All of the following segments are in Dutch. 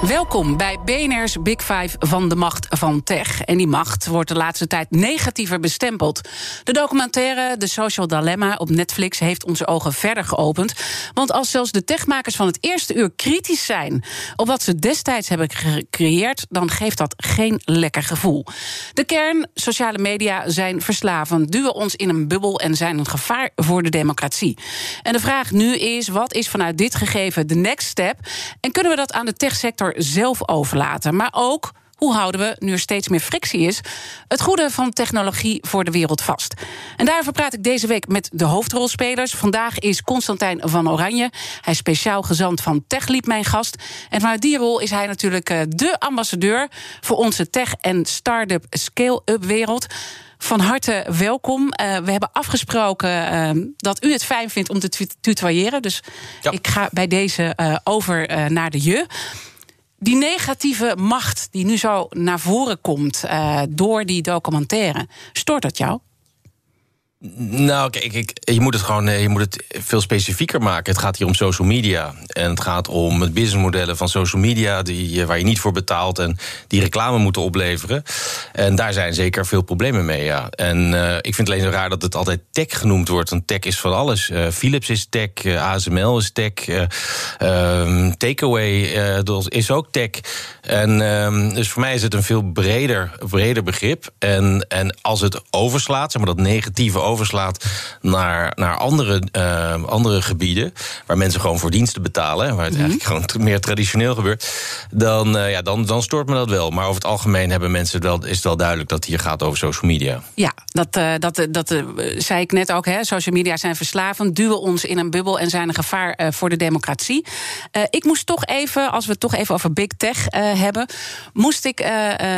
Welkom bij BNR's Big Five van de macht van tech. En die macht wordt de laatste tijd negatiever bestempeld. De documentaire The Social Dilemma op Netflix heeft onze ogen verder geopend. Want als zelfs de techmakers van het eerste uur kritisch zijn op wat ze destijds hebben gecreëerd, dan geeft dat geen lekker gevoel. De kern: sociale media zijn verslavend, duwen ons in een bubbel en zijn een gevaar voor de democratie. En de vraag nu is: wat is vanuit dit gegeven de next step? En kunnen we dat aan de techsector zelf overlaten. Maar ook hoe houden we, nu er steeds meer frictie is, het goede van technologie voor de wereld vast? En daarover praat ik deze week met de hoofdrolspelers. Vandaag is Constantijn van Oranje. Hij is speciaal gezant van TechLeap, mijn gast. En vanuit die rol is hij natuurlijk eh, de ambassadeur voor onze tech- en start-up scale-up wereld. Van harte welkom. Uh, we hebben afgesproken uh, dat u het fijn vindt om te tutoyeren. Dus ja. ik ga bij deze uh, over naar de je die negatieve macht die nu zo naar voren komt uh, door die documentaire, stoort dat jou? Nou, kijk, je moet het gewoon eh, je moet het veel specifieker maken. Het gaat hier om social media. En het gaat om het businessmodellen van social media, die, eh, waar je niet voor betaalt en die reclame moeten opleveren. En daar zijn zeker veel problemen mee. Ja. En uh, ik vind het alleen zo raar dat het altijd tech genoemd wordt. Want tech is van alles. Philips is tech, ASML is tech, uh, Takeaway is ook tech. En ehm, dus voor mij is het een veel breder, breder begrip. En, en als het overslaat, zeg maar dat negatieve overslaat overslaat naar, naar andere, uh, andere gebieden, waar mensen gewoon voor diensten betalen, waar het mm -hmm. eigenlijk gewoon meer traditioneel gebeurt, dan, uh, ja, dan, dan stoort me dat wel. Maar over het algemeen hebben mensen het wel, is het wel duidelijk dat het hier gaat over social media. Ja, dat, uh, dat, dat zei ik net ook. Hè. Social media zijn verslavend, duwen ons in een bubbel en zijn een gevaar voor de democratie. ik moest toch even, als we het toch even over big tech hebben, moest ik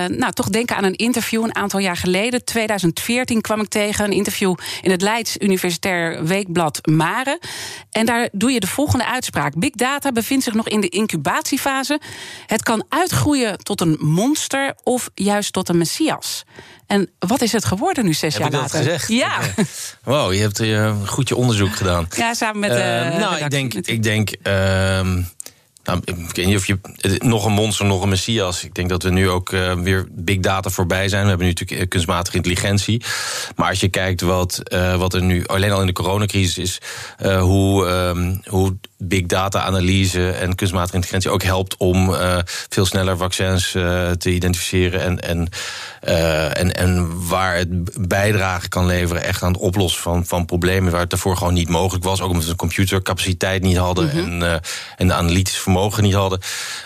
nou, toch denken aan een interview een aantal jaar geleden. 2014 kwam ik tegen een interview in het Leids Universitair Weekblad Mare. En daar doe je de volgende uitspraak. Big data bevindt zich nog in de incubatiefase. Het kan uitgroeien tot een monster of juist tot een messias. En wat is het geworden nu zes Heb jaar ik later? Dat gezegd? Ja. Wow, je hebt uh, goed je onderzoek gedaan. Ja, samen met. Uh, uh, nou, ik denk. Ik denk uh, nou, ik weet niet of je. Nog een monster, nog een messias. Ik denk dat we nu ook uh, weer big data voorbij zijn. We hebben nu natuurlijk kunstmatige intelligentie. Maar als je kijkt wat, uh, wat er nu alleen al in de coronacrisis is, uh, hoe, um, hoe big data analyse en kunstmatige intelligentie ook helpt om veel sneller vaccins te identificeren en, en, en, en waar het bijdrage kan leveren echt aan het oplossen van, van problemen waar het daarvoor gewoon niet mogelijk was. Ook omdat we de computercapaciteit niet hadden mm -hmm. en, en de analytische vermogen niet hadden.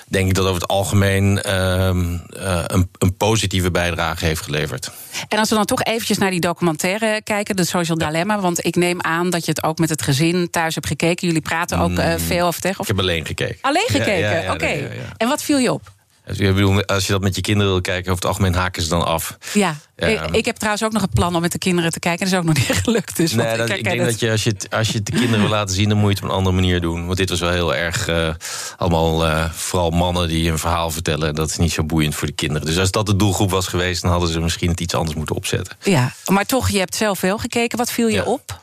Denk ik dat over het algemeen ehm, een, een positieve bijdrage heeft geleverd. En als we dan toch eventjes naar die documentaire kijken, de Social Dilemma. Want ik neem aan dat je het ook met het gezin thuis hebt gekeken. Jullie praten ook uh, veel over. Of... Ik heb alleen gekeken. Alleen gekeken? Ja, ja, ja, Oké. Okay. En wat viel je op? Ik bedoel, als je dat met je kinderen wil kijken, over het algemeen haken ze dan af. Ja, ik, ik, heb trouwens ook nog een plan om met de kinderen te kijken. Dat is ook nog niet gelukt. Dus nee, dat, ik, ik denk dat je als, je het, als je het de kinderen wil laten zien, dan moet je het op een andere manier doen. Want dit was wel heel erg uh, allemaal uh, vooral mannen die een verhaal vertellen. Dat is niet zo boeiend voor de kinderen. Dus als dat de doelgroep was geweest, dan hadden ze misschien het iets anders moeten opzetten. Ja, maar toch, je hebt zelf veel gekeken. Wat viel je ja. op?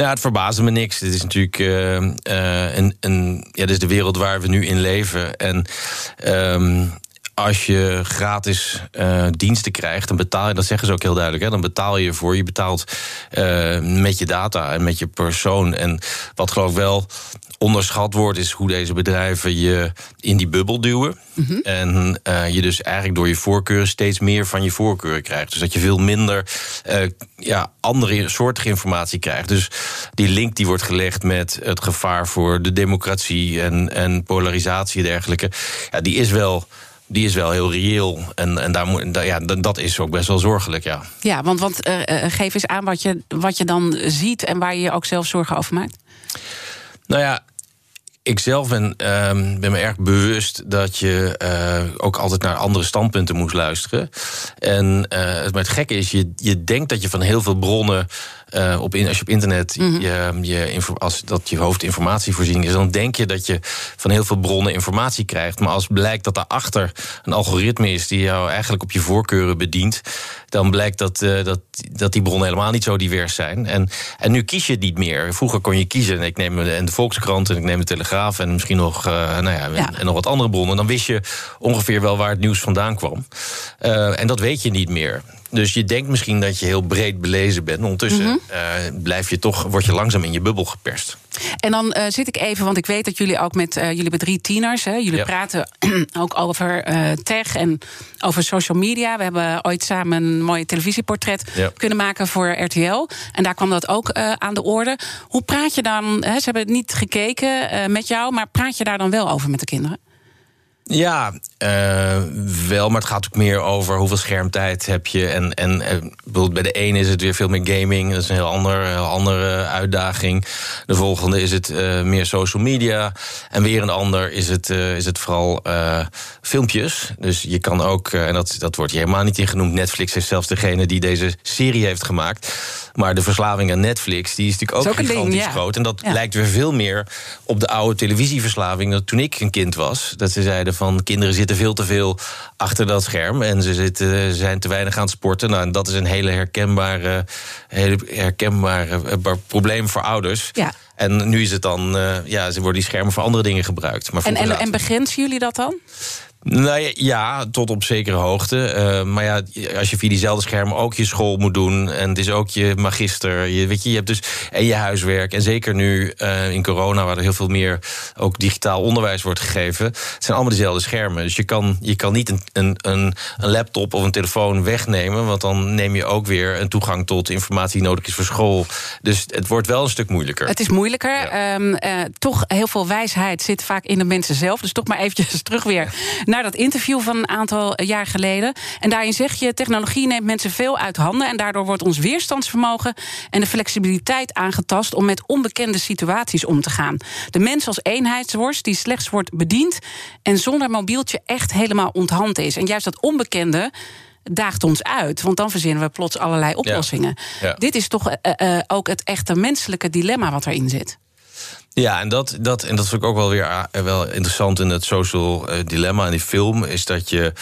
Nou, het verbaasde me niks. Dit is natuurlijk uh, uh, een, een, ja, dit is de wereld waar we nu in leven. En um, als je gratis uh, diensten krijgt, dan betaal je, dat zeggen ze ook heel duidelijk, hè, dan betaal je voor. Je betaalt uh, met je data en met je persoon. En wat geloof ik wel onderschat wordt, is hoe deze bedrijven je in die bubbel duwen. Mm -hmm. En uh, je dus eigenlijk door je voorkeuren steeds meer van je voorkeuren krijgt. Dus dat je veel minder ja, andere soortige informatie krijgt. Dus die link die wordt gelegd met het gevaar voor de democratie en, en polarisatie en dergelijke, ja, die is wel die is wel heel reëel. En, en daar moet, ja, dat is ook best wel zorgelijk, ja. Ja, want, want uh, geef eens aan wat je, wat je dan ziet... en waar je je ook zelf zorgen over maakt. Nou ja, ik zelf ben, ehm, ben me erg bewust dat je uh, ook altijd naar andere standpunten moest luisteren. En uh, het, maar het gekke is, je, je denkt dat je van heel veel bronnen. Uh, op in, als je op internet mm je, je, als dat je hoofdinformatievoorziening is, dan denk je dat je van heel veel bronnen informatie krijgt. Maar als blijkt dat daarachter een algoritme is die jou eigenlijk op je voorkeuren bedient, dan blijkt dat, dat, dat die bronnen helemaal niet zo divers zijn. En, en nu kies je het niet meer. Vroeger kon je kiezen. Ik neem de, de Volkskrant en ik neem de Telegraaf en misschien nog, uh, nou ja, ja, En nog wat andere bronnen. Dan wist je ongeveer wel waar het nieuws vandaan kwam. Uh, en dat weet je niet meer. Dus je denkt misschien dat je heel breed belezen bent. Ondertussen mm -hmm. blijf je toch, word je langzaam in je bubbel geperst. En dan uh, zit ik even, want ik weet dat jullie ook met uh, jullie hebben drie tieners. Hè, jullie ja. praten ook over uh, tech en over social media. We hebben ooit samen een mooi televisieportret ja. kunnen maken voor RTL. En daar kwam dat ook aan de orde. Hoe praat je dan? Hè, ze hebben het niet gekeken met jou, maar praat je daar dan wel over met de kinderen? Ja, uh, wel, maar het gaat ook meer over hoeveel schermtijd heb je. En, en bijvoorbeeld bij de ene is het weer veel meer gaming. Dat is een heel, ander, heel andere uitdaging. De volgende is het uh, meer social media. En weer een ander is het, uh, is het vooral filmpjes. Dus je kan ook, en dat, dat wordt hier helemaal niet in genoemd... Netflix is zelfs degene die deze serie heeft gemaakt. Maar de verslaving aan Netflix die is natuurlijk ook, ook gigantisch ding, ja. groot. En dat ja. lijkt weer veel meer op de oude televisieverslaving... dat toen ik een kind was, dat ze zeiden van kinderen zitten veel te veel achter dat scherm en ze zitten, zijn te weinig aan het sporten. Nou, en dat is een hele herkenbare, hele herkenbare probleem voor ouders. Ja. En nu is het dan, uh, ja, ze worden die schermen voor andere dingen gebruikt. Maar en, en, en begrenzen jullie dat dan? Nou ja, ja, tot op zekere hoogte. Uh, maar ja, als je via diezelfde schermen ook je school moet doen... en het is ook je magister, je, weet je, je hebt dus en je huiswerk... en zeker nu uh, in corona, waar er heel veel meer ook digitaal onderwijs wordt gegeven... het zijn allemaal dezelfde schermen. Dus je kan, je kan niet een, een, een, laptop of een telefoon wegnemen... want dan neem je ook weer een toegang tot informatie die nodig is voor school. Dus het wordt wel een stuk moeilijker. Het is moeilijker. Ja. Um, uh, toch heel veel wijsheid zit vaak in de mensen zelf. Dus toch maar eventjes terug weer naar dat interview van een aantal jaar geleden. En daarin zeg je: technologie neemt mensen veel uit handen. En daardoor wordt ons weerstandsvermogen en de flexibiliteit aangetast om met onbekende situaties om te gaan. De mens als eenheidsworst die slechts wordt bediend en zonder mobieltje echt helemaal onthand is. En juist dat onbekende daagt ons uit. Want dan verzinnen we plots allerlei oplossingen. Ja. Ja. Dit is toch uh, uh, ook het echte menselijke dilemma wat erin zit. Ja, en dat, dat, en dat vind ik ook wel weer wel interessant in het social uh, dilemma in die film. Is dat je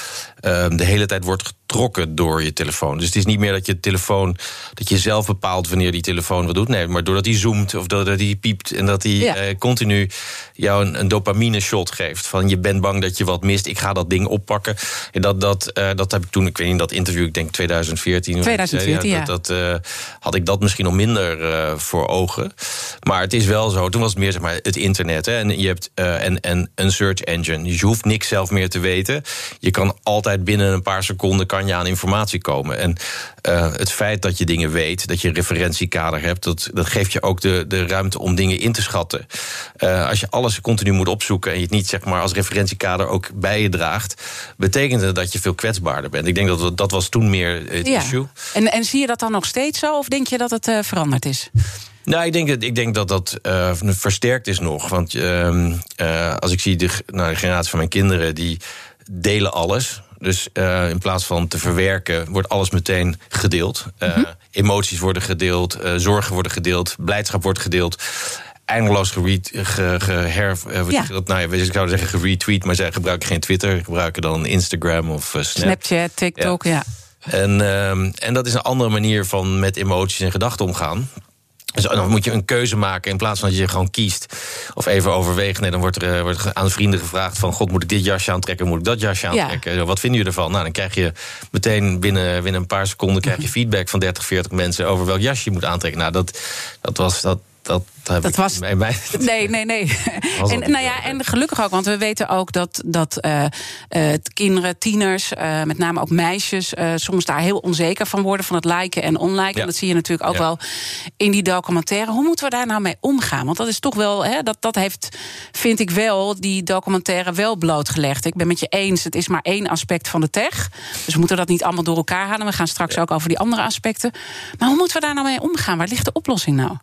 de hele tijd wordt getrokken door je telefoon. Dus het is niet meer dat je telefoon, dat je zelf bepaalt wanneer die telefoon wat doet. Nee, maar doordat hij zoomt of doordat hij piept en dat hij ja. uh, continu jou een, een, dopamine shot geeft. Van je bent bang dat je wat mist, ik ga dat ding oppakken. En dat, dat, uh, dat heb ik toen, ik weet niet, dat interview, ik denk 2014. 2014, ja. Dat, dat uh, had ik dat misschien nog minder voor ogen. Maar het is wel zo, toen was het meer zeg maar het internet. Hè, en je hebt en, en een search engine. Dus je hoeft niks zelf meer te weten. Je kan altijd binnen een paar seconden kan je aan informatie komen. En uh, het feit dat je dingen weet, dat je een referentiekader hebt, dat, dat geeft je ook de, de ruimte om dingen in te schatten. Uh, als je alles continu moet opzoeken en je het niet zeg maar, als referentiekader ook bij je draagt, betekent dat dat je veel kwetsbaarder bent. Ik denk dat dat was toen meer het ja. issue. En, en zie je dat dan nog steeds zo, of denk je dat het uh, veranderd is? Nou, ik denk, ik denk dat dat uh, versterkt is nog. Want uh, uh, als ik zie de, nou, de generatie van mijn kinderen, die delen alles. Dus uh, in plaats van te verwerken, wordt alles meteen gedeeld. Uh, mm -hmm. Emoties worden gedeeld, uh, zorgen worden gedeeld, blijdschap wordt gedeeld. Eindeloos gereed, ge, ge, her, ja. nou, ja, ik zou zeggen geretweet, maar zij gebruiken geen Twitter, gebruiken dan Instagram of Snap. Snapchat, TikTok, ja. ja. En, en dat is een andere manier van met emoties en gedachten omgaan. Dus dan moet je een keuze maken in plaats van dat je gewoon kiest. Of even overweegt. Nee, dan wordt er, wordt er aan vrienden gevraagd: van God, moet ik dit jasje aantrekken? Moet ik dat jasje aantrekken? Ja. Wat vinden jullie ervan? Nou, dan krijg je meteen binnen, binnen een paar seconden krijg je feedback van 30, 40 mensen over welk jasje je moet aantrekken. Nou, dat, dat was. Dat, dat, dat, was. Nee, nee, nee. en, nou ja, en gelukkig ook, want we weten ook dat, dat uh, uh, kinderen, tieners, uh, met name ook meisjes, soms daar heel onzeker van worden van het liken en onliken. Ja. En dat zie je natuurlijk ook ja. wel in die documentaire. Hoe moeten we daar nou mee omgaan? Want dat is toch wel, hè, dat, dat heeft, vind ik wel, die documentaire wel blootgelegd. Ik ben met je eens, het is maar één aspect van de tech. Dus we moeten dat niet allemaal door elkaar halen. We gaan straks ja. ook over die andere aspecten. Maar hoe moeten we daar nou mee omgaan? Waar ligt de oplossing nou?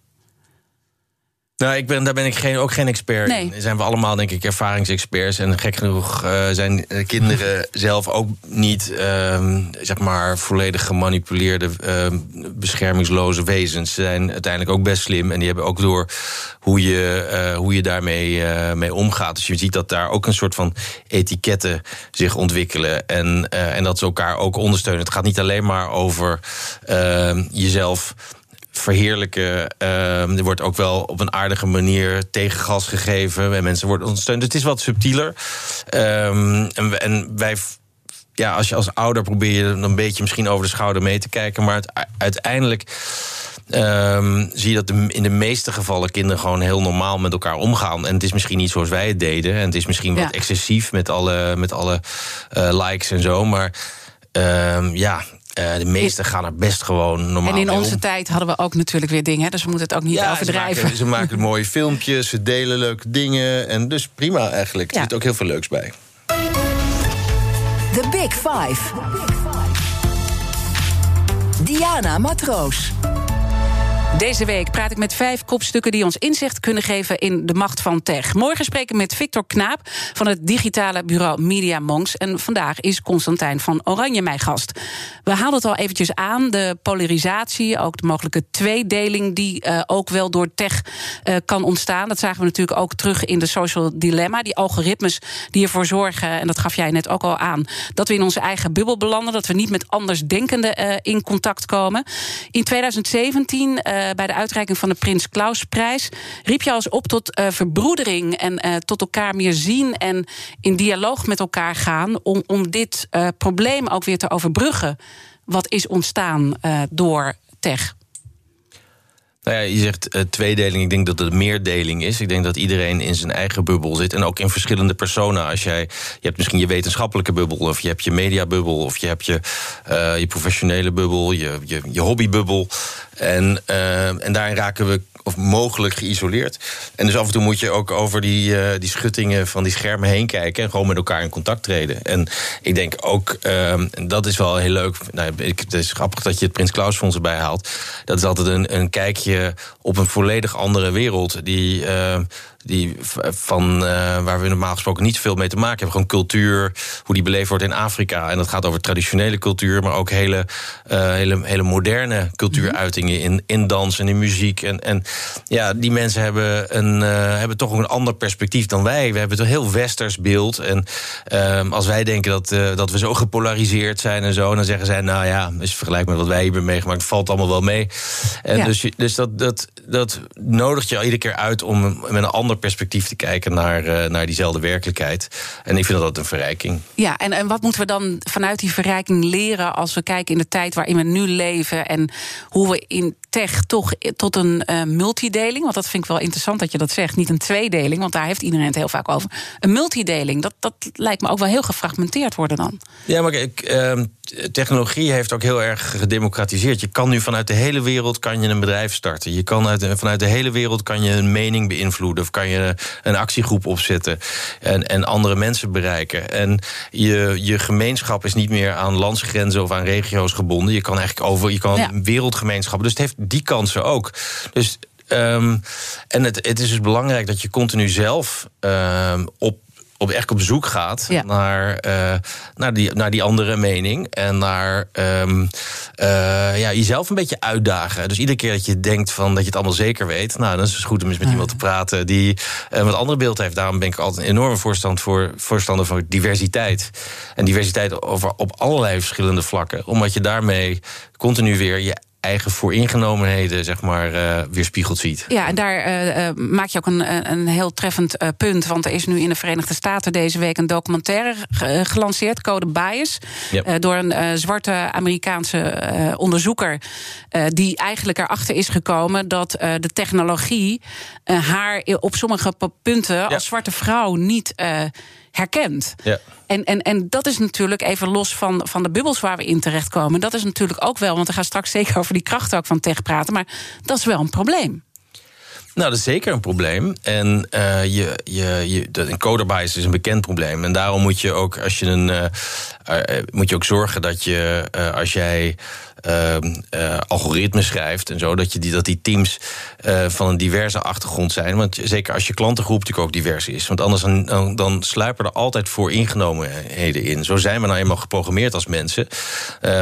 Nou, ik ben, daar ben ik geen, ook geen expert Nee. in. Zijn we allemaal, denk ik, ervaringsexperts. En gek genoeg eh, zijn eh, kinderen zelf ook niet, ehm, zeg maar, volledig gemanipuleerde, ehm, beschermingsloze wezens. Ze zijn uiteindelijk ook best slim. En die hebben ook door hoe je, eh, hoe je daarmee mee omgaat. Dus je ziet dat daar ook een soort van etiketten zich ontwikkelen. En, en dat ze elkaar ook ondersteunen. Het gaat niet alleen maar over ehm, jezelf verheerlijken. Ehm, er wordt ook wel op een aardige manier tegengas gegeven. En mensen worden ondersteund. Het is wat subtieler. Ehm, en, wij. Ja, als je als ouder probeer je een beetje misschien over de schouder mee te kijken. Maar het, uiteindelijk ehm, zie je dat de- in de meeste gevallen kinderen gewoon heel normaal met elkaar omgaan. En het is misschien niet zoals wij het deden. En het is misschien Ja. wat excessief met alle, met alle eh, likes en zo. Maar ja, eh, de meesten gaan er best gewoon normaal En in mee onze om. tijd hadden we ook natuurlijk weer dingen, hè, dus we moeten het ook niet Ja, overdrijven. Ze maken, ze maken mooie filmpjes, ze delen leuke dingen. En dus prima eigenlijk. Er Ja. zit ook heel veel leuks bij. The Big Five. Diana Matroos. Deze week praat ik met vijf kopstukken die ons inzicht kunnen geven in de macht van tech. Morgen spreken we met Victor Knaap van het digitale bureau Media Monks. En vandaag is Constantijn van Oranje mijn gast. We haalden het al eventjes aan, de polarisatie, ook de mogelijke tweedeling die eh, ook wel door tech eh, kan ontstaan. Dat zagen we natuurlijk ook terug in de social dilemma. Die algoritmes die ervoor zorgen, en dat gaf jij net ook al aan, dat we in onze eigen bubbel belanden, dat we niet met andersdenkenden eh, in contact komen. In 2017, eh, bij de uitreiking van de Prins Klausprijs, riep je als op tot eh, verbroedering en eh, tot elkaar meer zien en in dialoog met elkaar gaan om, om dit eh, probleem ook weer te overbruggen. Wat is ontstaan eh, door tech? Nou ja, je zegt eh, tweedeling. Ik denk dat het meerdeling is. Ik denk dat iedereen in zijn eigen bubbel zit. En ook in verschillende personen. Als jij, je hebt misschien je wetenschappelijke bubbel. Of je hebt je mediabubbel. Of je hebt je, eh, je professionele bubbel. Je, je, je hobbybubbel. En, eh, en daarin raken we of mogelijk geïsoleerd. En dus af en toe moet je ook over die, eh, die schuttingen van die schermen heen kijken. En gewoon met elkaar in contact treden. En ik denk ook, ehm, en dat is wel heel leuk. Nou, ik, het is grappig dat je het Prins Klaus Fonds erbij haalt. Dat is altijd een, een kijkje op een volledig andere wereld. Die. eh, die van eh, waar we normaal gesproken niet zoveel mee te maken hebben. Gewoon cultuur, hoe die beleefd wordt in Afrika. En dat gaat over traditionele cultuur, maar ook hele, eh, hele, hele moderne cultuuruitingen in, in dans en in muziek. En, en ja, die mensen hebben, een, eh, hebben toch een ander perspectief dan wij. We hebben een heel westers beeld. En ehm, als wij denken dat, dat we zo gepolariseerd zijn en zo, dan zeggen zij, nou ja, als je vergelijkt met wat wij hier hebben meegemaakt, valt allemaal wel mee. En Ja. dus dus dat, dat, dat nodigt je al iedere keer uit om met een ander perspectief te kijken naar, eh, naar diezelfde werkelijkheid. En ik vind dat een verrijking. Ja, en, en wat moeten we dan vanuit die verrijking leren als we kijken in de tijd waarin we nu leven en hoe we in tech toch tot een eh, multideling, want dat vind ik wel interessant dat je dat zegt, niet een tweedeling, want daar heeft iedereen het heel vaak over. Een multideling, dat, dat lijkt me ook wel heel gefragmenteerd worden dan. Ja, maar kijk, ehm, technologie heeft ook heel erg gedemocratiseerd. Je kan nu vanuit de hele wereld kan je een bedrijf starten. Je kan uit, vanuit de hele wereld kan je een mening beïnvloeden. Of kan je een actiegroep opzetten. En, en andere mensen bereiken. En je, je gemeenschap is niet meer aan landsgrenzen of aan regio's gebonden. Je kan eigenlijk over, je kan Ja. wereldgemeenschappen. Dus het heeft die kansen ook. Dus Ehm, en het, het is dus belangrijk dat je continu zelf ehm, op, op, echt op zoek gaat Ja. naar, eh, naar, die, naar die andere mening. En naar ehm, eh, ja, jezelf een beetje uitdagen. Dus iedere keer dat je denkt van, dat je het allemaal zeker weet... nou, dan is het goed om eens met iemand te praten die een wat andere beeld heeft. Daarom ben ik altijd een enorme voorstand voor, voorstander van diversiteit. En diversiteit over, op allerlei verschillende vlakken. Omdat je daarmee continu weer je eigen vooringenomenheden zeg maar, eh, weerspiegeld ziet. Ja, en daar eh, eh, maak je ook een, een heel treffend punt. Want er is nu in de Verenigde Staten deze week een documentaire ge- gelanceerd, Code Bias. Door een zwarte Amerikaanse onderzoeker. die eigenlijk erachter is gekomen dat de technologie haar op sommige punten als zwarte vrouw niet herkent. Ja. En, en, en dat is natuurlijk even los van, van de bubbels waar we in terechtkomen. Dat is natuurlijk ook wel, want we gaan straks zeker over die kracht ook van tech praten. Maar dat is wel een probleem. Nou, dat is zeker een probleem. En uh, je, je, je, de encoder bias is een bekend probleem. En daarom moet je ook, als je een, uh, uh, moet je ook zorgen dat je, als jij uh, algoritmes schrijft en zo, dat, je die, dat die teams van een diverse achtergrond zijn. Want zeker als je klantengroep natuurlijk ook divers is. Want anders dan, dan sluipen er altijd voor ingenomenheden in. Zo zijn we nou eenmaal geprogrammeerd als mensen.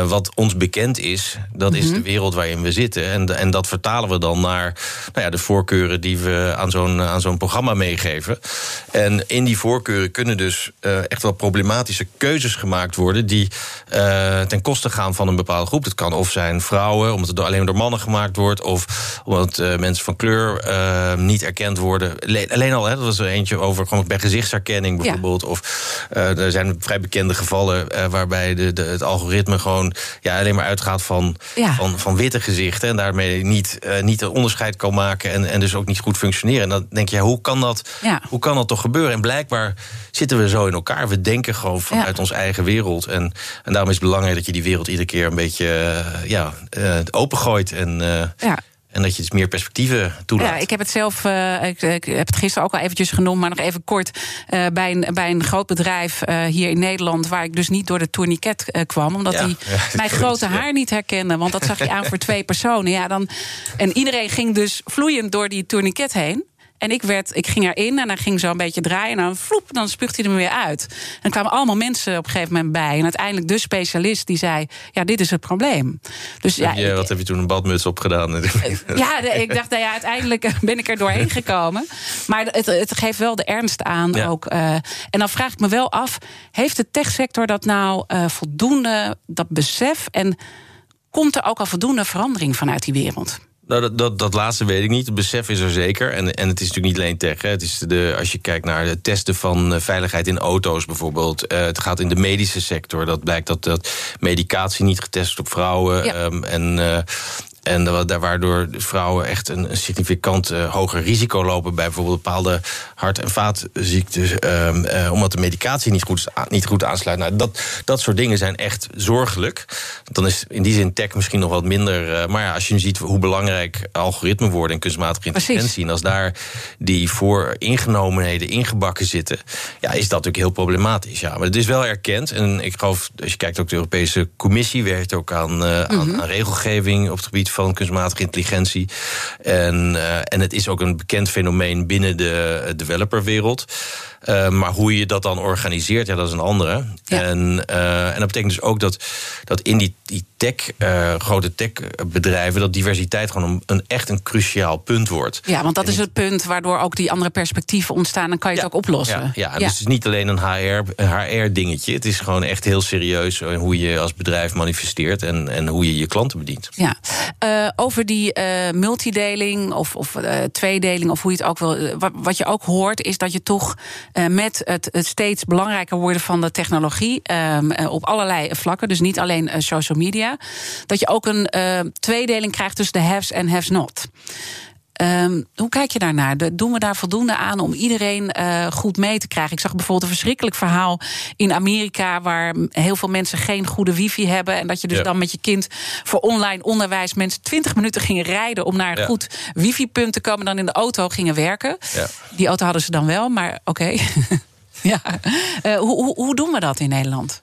wat ons bekend is, dat mm -hmm. is de wereld waarin we zitten. En, en dat vertalen we dan naar nou ja, de voorkeuren die we aan zo'n aan zo'n programma meegeven. En in die voorkeuren kunnen dus echt wel problematische keuzes gemaakt worden die ten koste gaan van een bepaalde groep. Dat kan of zijn vrouwen, omdat het alleen door mannen gemaakt wordt, of omdat uh, mensen van kleur niet erkend worden. Alleen al, hè, dat was er eentje over gewoon bij gezichtsherkenning bijvoorbeeld. Ja. Of er zijn vrij bekende gevallen waarbij de, de, het algoritme gewoon ja, alleen maar uitgaat van, ja. van, van witte gezichten en daarmee niet, niet een onderscheid kan maken en, en dus ook niet goed functioneren. En dan denk je, hoe kan dat, ja. hoe kan dat toch gebeuren? En blijkbaar zitten we zo in elkaar. We denken gewoon vanuit ons eigen wereld. En, en daarom is het belangrijk dat je die wereld iedere keer een beetje uh, ja, uh, opengooit. En, uh, ja. En dat je dus meer perspectieven toelaat. Ja, ik heb het zelf, uh, ik, ik, heb het gisteren ook al eventjes genoemd, maar nog even kort. Uh, bij, een, bij een groot bedrijf uh, hier in Nederland, waar ik dus niet door de tourniquet kwam, omdat hij ja, mijn grote haar niet herkende. Want dat zag je aan voor twee personen. Ja, dan, en iedereen ging dus vloeiend door die tourniquet heen. En ik, werd, ik ging erin en dan ging zo een beetje draaien. En dan vloep, dan spuugt hij er weer uit. En kwamen allemaal mensen op een gegeven moment bij. En uiteindelijk de specialist die zei: Ja, dit is het probleem. Dus, ja, je, wat heb je toen een badmuts opgedaan? Ja, ik dacht, nou ja, uiteindelijk ben ik er doorheen gekomen. Maar het, het geeft wel de ernst aan ja. ook. Uh, en dan vraag ik me wel af: heeft de techsector dat nou uh, voldoende, dat besef? En komt er ook al voldoende verandering vanuit die wereld? Nou, dat, dat, dat laatste weet ik niet. Het besef is er zeker. En, en het is natuurlijk niet alleen tech. Hè. Het is de, als je kijkt naar het testen van veiligheid in auto's bijvoorbeeld. Uh, het gaat in de medische sector. Dat blijkt dat, dat medicatie niet getest wordt op vrouwen. Ja. Um, en uh, en waardoor vrouwen echt een, een significant uh, hoger risico lopen bij bijvoorbeeld bepaalde hart- en vaatziektes. Um, uh, omdat de medicatie niet goed, niet goed aansluit. Nou, dat, dat soort dingen zijn echt zorgelijk. Dan is in die zin tech misschien nog wat minder. Uh, maar ja, als je nu ziet hoe belangrijk algoritmen worden en kunstmatige intelligentie. En als daar die voor ingenomenheden ingebakken zitten, ja, is dat natuurlijk heel problematisch. Ja, maar het is wel erkend. En ik geloof, als je kijkt ook de Europese Commissie werkt ook aan, mm -hmm. aan, aan regelgeving op het gebied van kunstmatige intelligentie. En, uh, en het is ook een bekend fenomeen binnen de developerwereld. Uh, maar hoe je dat dan organiseert, ja, dat is een andere. Ja. En, uh, en dat betekent dus ook dat, dat in die, die tech, uh, grote techbedrijven, dat diversiteit gewoon een, een, echt een cruciaal punt wordt. Ja, want dat en is het punt waardoor ook die andere perspectieven ontstaan. Dan kan je ja, het ook oplossen. Ja, ja, ja. dus het is niet alleen een HR-dingetje. HR het is gewoon echt heel serieus hoe je als bedrijf manifesteert en, en hoe je je klanten bedient. Ja, over die multideling of, of tweedeling, of hoe je het ook wil. Wat, je ook hoort, is dat je toch uh, met het, het, steeds belangrijker worden van de technologie uh, op allerlei vlakken, dus niet alleen uh, social media, dat je ook een tweedeling krijgt tussen de haves en haves not. Um, hoe kijk je daarnaar? Doen we daar voldoende aan om iedereen uh, goed mee te krijgen? Ik zag bijvoorbeeld een verschrikkelijk verhaal in Amerika... waar heel veel mensen geen goede wifi hebben... en dat je dus ja. dan met je kind voor online onderwijs... mensen 20 minuten gingen rijden om naar een ja. goed wifi-punt te komen... dan in de auto gingen werken. Ja. Die auto hadden ze dan wel, maar oké. Okay. ja. Uh, hoe, hoe, hoe doen we dat in Nederland?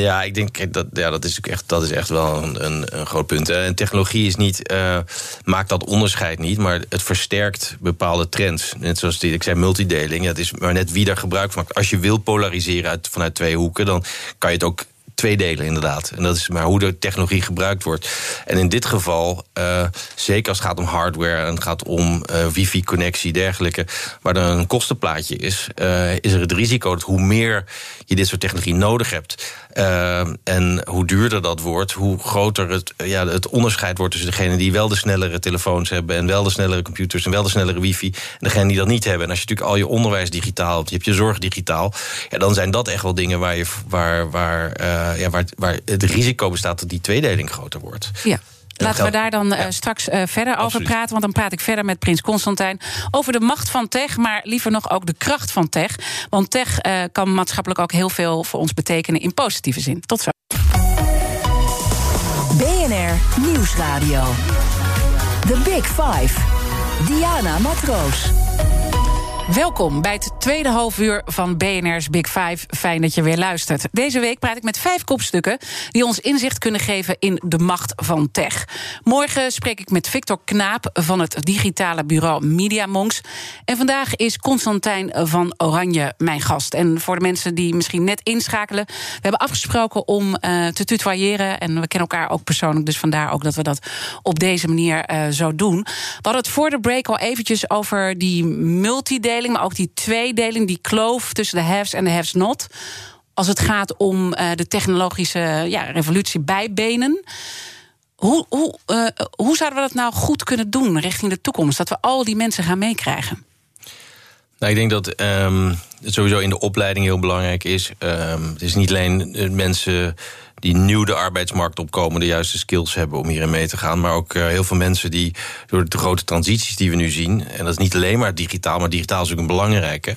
Ja, ik denk dat ja, dat is echt, dat is echt wel een, een, groot punt. En technologie is niet, uh, maakt dat onderscheid niet, maar het versterkt bepaalde trends. Net zoals die, ik zei, multideling. Het is maar net wie daar gebruik van maakt. Als je wil polariseren uit, vanuit twee hoeken, dan kan je het ook twee delen, inderdaad. En dat is maar hoe de technologie gebruikt wordt. En in dit geval, uh, zeker als het gaat om hardware en het gaat om uh, wifi-connectie, dergelijke, waar er een kostenplaatje is, uh, is er het risico dat hoe meer je dit soort technologie nodig hebt. En hoe duurder dat wordt, hoe groter het, ja, het onderscheid wordt tussen degenen die wel de snellere telefoons hebben en wel de snellere computers en wel de snellere wifi en degenen die dat niet hebben. En als je natuurlijk al je onderwijs digitaal hebt, je hebt je zorg digitaal, ja, dan zijn dat echt wel dingen waar, je, waar, waar, ja, waar, waar het risico bestaat dat die tweedeling groter wordt. Ja. Laten we daar dan ja. uh, straks uh, verder Absoluut. over praten. Want dan praat ik verder met Prins Constantijn over de macht van tech. Maar liever nog ook de kracht van tech. Want tech uh, kan maatschappelijk ook heel veel voor ons betekenen in positieve zin. Tot zo. BNR Nieuwsradio. The Big Five. Diana Matroos. Welkom bij het tweede halfuur van BNR's Big Five. Fijn dat je weer luistert. Deze week praat ik met vijf kopstukken die ons inzicht kunnen geven in de macht van tech. Morgen spreek ik met Victor Knaap van het digitale bureau Media Monks. En vandaag is Constantijn van Oranje mijn gast. En voor de mensen die misschien net inschakelen, we hebben afgesproken om uh, te tutoyeren. En we kennen elkaar ook persoonlijk, dus vandaar ook dat we dat op deze manier uh, zo doen. We hadden het voor de break al eventjes over die maar ook die tweedeling, die kloof tussen de haves en de haves not. Als het gaat om uh, de technologische ja, revolutie bijbenen. Hoe, hoe, uh, hoe zouden we dat nou goed kunnen doen richting de toekomst? Dat we al die mensen gaan meekrijgen? Nou, ik denk dat um, het sowieso in de opleiding heel belangrijk is. Um, het is niet alleen mensen die nieuw de arbeidsmarkt opkomen, de juiste skills hebben om hierin mee te gaan. Maar ook uh, heel veel mensen die door de grote transities die we nu zien, en dat is niet alleen maar digitaal, maar digitaal is ook een belangrijke,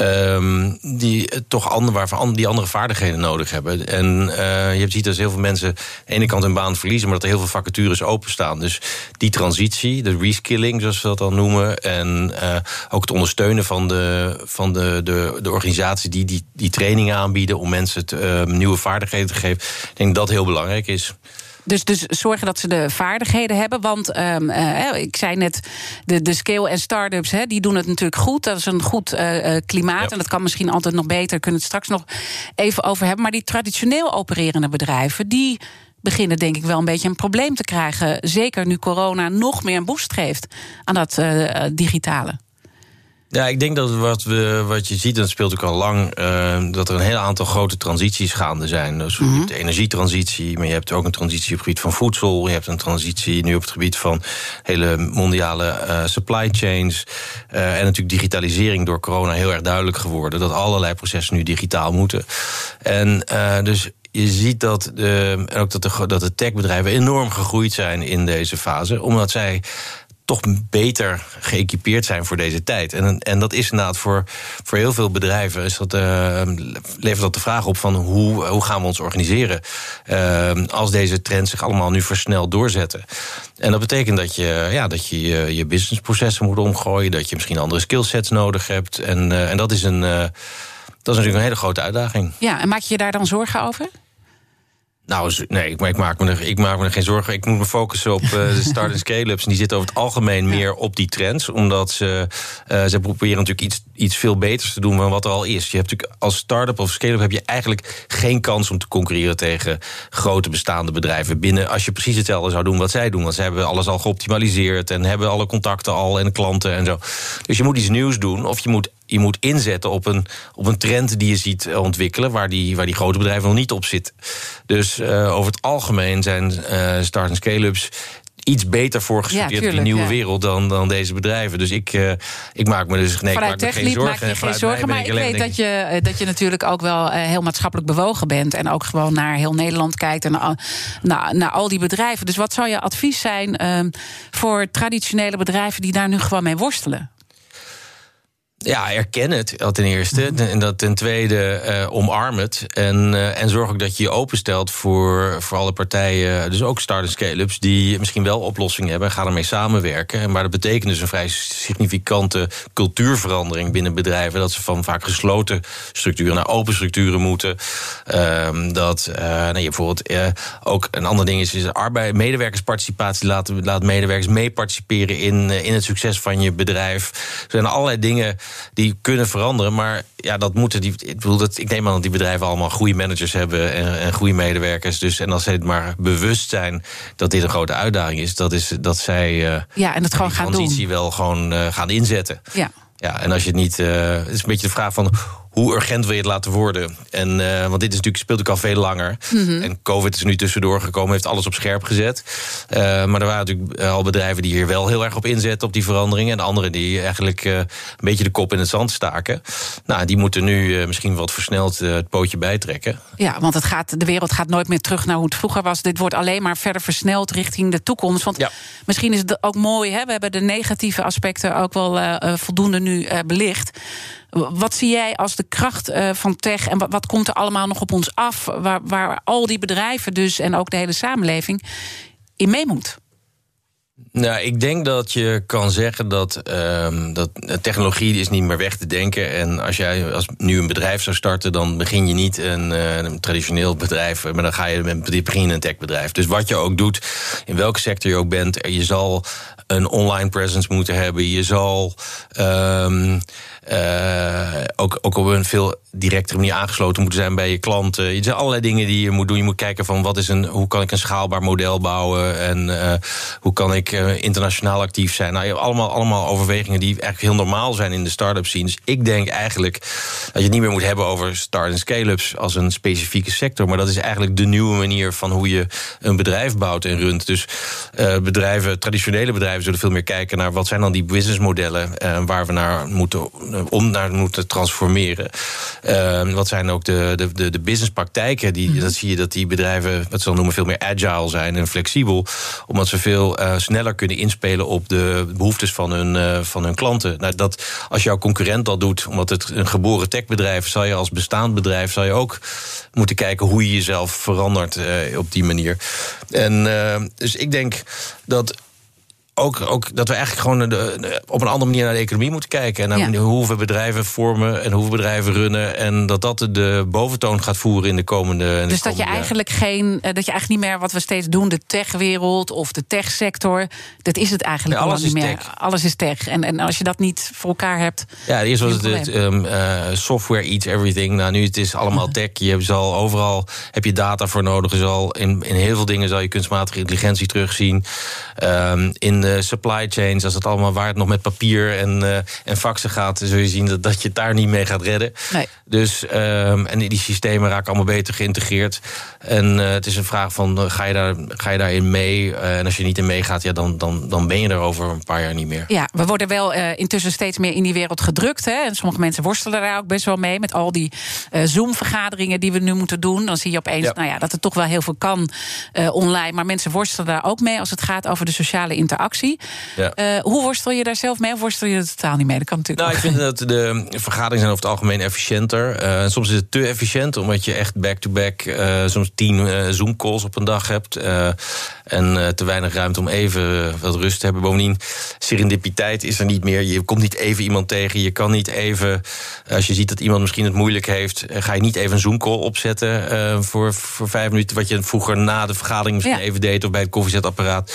um, die toch andere, waarvan die andere vaardigheden nodig hebben. En uh, je ziet dat heel veel mensen aan de ene kant hun baan verliezen, maar dat er heel veel vacatures openstaan. Dus die transitie, de reskilling, zoals we dat dan noemen, en uh, ook het ondersteunen van de, van de, de, de organisatie die, die die trainingen aanbieden om mensen te, nieuwe vaardigheden te geven. Ik denk dat dat heel belangrijk is. Dus, dus zorgen dat ze de vaardigheden hebben. Want um, uh, ik zei net, de, de scale en start-ups hè, die doen het natuurlijk goed. Dat is een goed uh, klimaat. Ja. En dat kan misschien altijd nog beter. Kunnen we het straks nog even over hebben. Maar die traditioneel opererende bedrijven, die beginnen denk ik wel een beetje een probleem te krijgen. Zeker nu corona nog meer een boost geeft aan dat uh, digitale. Ja, ik denk dat wat, we, wat je ziet, en dat speelt ook al lang, uh, dat er een heel aantal grote transities gaande zijn. Dus mm -hmm. de energietransitie, maar je hebt ook een transitie op het gebied van voedsel. Je hebt een transitie nu op het gebied van hele mondiale uh, supply chains. Uh, en natuurlijk digitalisering door corona heel erg duidelijk geworden. Dat allerlei processen nu digitaal moeten. En dus je ziet dat, de, ook dat de, dat de techbedrijven enorm gegroeid zijn in deze fase. Omdat zij toch beter geëquipeerd zijn voor deze tijd. En, en dat is inderdaad voor, voor heel veel bedrijven... Is dat, uh, levert dat de vraag op van hoe, hoe gaan we ons organiseren... Uh, als deze trends zich allemaal nu versneld doorzetten. En dat betekent dat je ja, dat je, je, je businessprocessen moet omgooien... dat je misschien andere skillsets nodig hebt. En, uh, en dat, is een, dat is natuurlijk een hele grote uitdaging. Ja, en maak je je daar dan zorgen over? Nou, nee, maar ik maak, me er, ik maak me er geen zorgen. Ik moet me focussen op uh, de start- en scale-ups. En die zitten over het algemeen meer op die trends. Omdat ze, uh, ze proberen natuurlijk iets, iets veel beters te doen dan wat er al is. Je hebt natuurlijk als start-up of scale-up heb je eigenlijk geen kans om te concurreren tegen grote bestaande bedrijven binnen. Als je precies hetzelfde zou doen wat zij doen. Want ze hebben alles al geoptimaliseerd en hebben alle contacten al en klanten en zo. Dus je moet iets nieuws doen. Of je moet je moet inzetten op een, op een trend die je ziet ontwikkelen, waar die, waar die grote bedrijven nog niet op zitten. Dus uh, over het algemeen zijn uh, start- en scale-ups iets beter voorgestudeerd ja, in die nieuwe ja. wereld dan, dan deze bedrijven. Dus ik, uh, ik maak me dus nee, vanuit ik maak me geen zorgen. Maak je geen zorgen maar ik weet dat je, dat je natuurlijk ook wel heel maatschappelijk bewogen bent. En ook gewoon naar heel Nederland kijkt en naar, naar, naar al die bedrijven. Dus wat zou je advies zijn uh, voor traditionele bedrijven die daar nu gewoon mee worstelen? Ja, erken het ten eerste. En dat ten tweede uh, omarm het. En, uh, en zorg ook dat je je openstelt voor, voor alle partijen, dus ook start- en scale-ups, die misschien wel oplossingen hebben en ga ermee samenwerken. Maar dat betekent dus een vrij significante cultuurverandering binnen bedrijven. Dat ze van vaak gesloten structuren naar open structuren moeten. Uh, dat uh, nou, je bijvoorbeeld ook een ander ding is, is arbeid, medewerkersparticipatie. Laat, laat medewerkers mee participeren in, in het succes van je bedrijf. Er zijn allerlei dingen die kunnen veranderen. Maar ja, dat moeten die. Ik, bedoel, dat, ik neem aan dat die bedrijven allemaal goede managers hebben en, en goede medewerkers. Dus en als ze het maar bewust zijn dat dit een grote uitdaging is, dat is dat zij uh, ja, en het gewoon gaan transitie doen. wel gewoon uh, gaan inzetten. Ja. Ja, en als je het niet. Uh, het is een beetje de vraag van hoe urgent wil je het laten worden? En, uh, want dit is natuurlijk, speelt ook al veel langer. Mm -hmm. En COVID is nu tussendoor gekomen, heeft alles op scherp gezet. Uh, maar er waren natuurlijk al bedrijven die hier wel heel erg op inzetten, op die veranderingen. En anderen die eigenlijk uh, een beetje de kop in het zand staken. Nou, die moeten nu misschien wat versneld het pootje bijtrekken. Ja, want het gaat, de wereld gaat nooit meer terug naar hoe het vroeger was. Dit wordt alleen maar verder versneld richting de toekomst. Want ja. misschien is het ook mooi, hè? we hebben de negatieve aspecten ook wel voldoende nu belicht. Wat zie jij als de kracht uh, van tech en wat, komt er allemaal nog op ons af, waar, waar al die bedrijven dus en ook de hele samenleving in mee moet? Nou, ik denk dat je kan zeggen dat, uh, dat technologie is niet meer weg te denken. En als jij als nu een bedrijf zou starten, dan begin je niet een, een traditioneel bedrijf, maar dan ga je met begin een techbedrijf. Dus wat je ook doet, in welke sector je ook bent, je zal een online presence moeten hebben. Je zal um, uh, ook, ook op een veel directere manier aangesloten moeten zijn bij je klanten. Er zijn allerlei dingen die je moet doen. Je moet kijken van wat is een, hoe kan ik een schaalbaar model bouwen en uh, hoe kan ik uh, internationaal actief zijn. Nou, je hebt allemaal, allemaal overwegingen die eigenlijk heel normaal zijn in de start-up scene. Dus ik denk eigenlijk dat je het niet meer moet hebben over start- en scale-ups als een specifieke sector. Maar dat is eigenlijk de nieuwe manier van hoe je een bedrijf bouwt en runt. Dus bedrijven, traditionele bedrijven, zullen veel meer kijken naar wat zijn dan die businessmodellen waar we naar moeten om naar moeten transformeren. Uh, wat zijn ook de, de, de, de businesspraktijken? Die, mm. Dat zie je dat die bedrijven, wat ze dan noemen, veel meer agile zijn en flexibel. Omdat ze veel uh, sneller kunnen inspelen op de behoeftes van hun, uh, van hun klanten. Nou, dat als jouw concurrent dat doet, omdat het een geboren techbedrijf, zal je als bestaand bedrijf zal je ook moeten kijken hoe je jezelf verandert op die manier. En dus ik denk dat ook, ook dat we eigenlijk gewoon de, op een andere manier naar de economie moeten kijken. En naar hoe we bedrijven vormen en hoe we bedrijven runnen. En dat dat de boventoon gaat voeren in de komende. dus dat je eigenlijk geen, eh, dat je eigenlijk niet meer wat we steeds doen, de techwereld of de techsector. Dat is het eigenlijk alles niet meer. Tech. Alles is tech. En, en als je dat niet voor elkaar hebt. Ja, eerst was het, het um, uh, software eats everything. Nou, nu het is allemaal tech. Je zal overal heb je data voor nodig. Je zal in, in heel veel dingen zal je kunstmatige intelligentie terugzien. Um, in de supply chains, als het allemaal waar het nog met papier en, uh, en faxen gaat, zul je zien dat, dat je het daar niet mee gaat redden. Nee. Dus, um, en die systemen raken allemaal beter geïntegreerd. En uh, het is een vraag van, uh, ga, je daar, ga je daarin mee? en als je niet in meegaat, ja, dan, dan, dan ben je er over een paar jaar niet meer. Ja, we worden wel intussen steeds meer in die wereld gedrukt. Hè? En sommige mensen worstelen daar ook best wel mee. Met al die Zoom-vergaderingen die we nu moeten doen. Dan zie je opeens ja. Nou ja, dat er toch wel heel veel kan online. Maar mensen worstelen daar ook mee als het gaat over de sociale interactie. Ja. Uh, hoe worstel je daar zelf mee of worstel je er totaal niet mee? Dat kan natuurlijk nou, ik vind dat de vergaderingen zijn over het algemeen efficiënter. Uh, soms is het te efficiënt, omdat je echt back-to-back -back, uh, soms tien Zoom-calls op een dag hebt. en te weinig ruimte om even wat rust te hebben. Bovendien, serendipiteit is er niet meer. Je komt niet even iemand tegen. Je kan niet even, als je ziet dat iemand misschien het moeilijk heeft, ga je niet even een Zoom-call opzetten voor, voor vijf minuten. Wat je vroeger na de vergadering misschien ja. even deed of bij het koffiezetapparaat.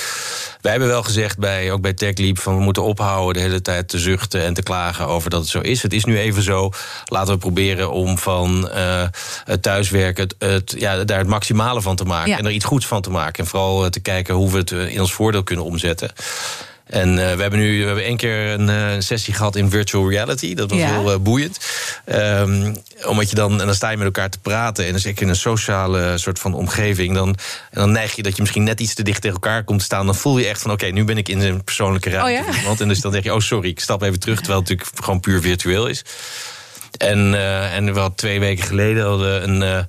Wij hebben wel gezegd bij, ook bij TechLeap, van we moeten ophouden de hele tijd te zuchten en te klagen over dat het zo is. Het is nu even zo. Laten we proberen om van uh, het thuiswerken het, het, ja, daar het maximale van te maken. En er iets goeds van te maken. En vooral te kijken hoe we het in ons voordeel kunnen omzetten. En uh, we hebben nu we hebben één keer een, uh, sessie gehad in virtual reality. Dat was ja. heel uh, boeiend. Um, omdat je dan, en dan sta je met elkaar te praten. En dan zit je in een sociale soort van omgeving. Dan, en dan neig je dat je misschien net iets te dicht tegen elkaar komt te staan. Dan voel je echt van: oké, okay, nu ben ik in een persoonlijke ruimte. Oh, ja? iemand. En dus dan denk je: oh, sorry, ik stap even terug. Terwijl het natuurlijk gewoon puur virtueel is. En, uh, en wel twee weken geleden hadden een. Uh,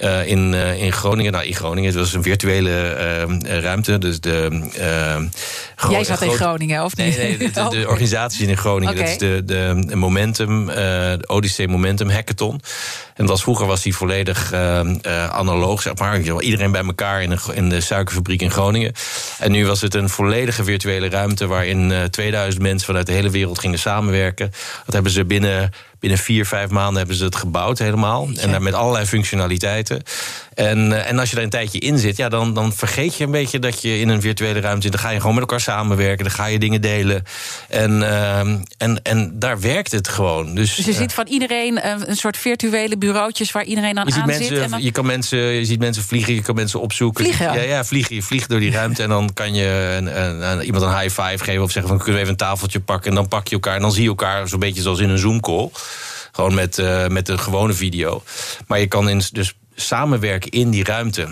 uh, in, uh, in Groningen, nou in Groningen, het was een virtuele uh, ruimte. Dus de, Jij zat in Groningen, of niet? Nee, nee de, de, de organisatie in Groningen. Okay. Dat is de, de Momentum, de Odyssey Momentum Hackathon. En was, vroeger was die volledig analoog, zeg maar. Iedereen bij elkaar in de, in de suikerfabriek in Groningen. En nu was het een volledige virtuele ruimte... waarin 2000 mensen vanuit de hele wereld gingen samenwerken. Dat hebben ze binnen binnen vier, vijf maanden hebben ze het gebouwd helemaal. En daar met allerlei functionaliteiten. En, en als je daar een tijdje in zit, ja, dan, dan vergeet je een beetje dat je in een virtuele ruimte zit. Dan ga je gewoon met elkaar samenwerken, dan ga je dingen delen. En, uh, en, en daar werkt het gewoon. Dus, dus je uh, ziet van iedereen een, een soort virtuele bureautjes waar iedereen aan, je aan mensen, zit. En dan... je, kan mensen, je ziet mensen vliegen, je kan mensen opzoeken. Vliegen? Ja, ja vliegen. Je vliegt door die ruimte en dan kan je een, een, een, iemand een high five geven of zeggen van kunnen we even een tafeltje pakken. En dan pak je elkaar en dan zie je elkaar zo'n beetje zoals in een Zoom call. Gewoon met, uh, met een gewone video. Maar je kan dus samenwerken in die ruimte.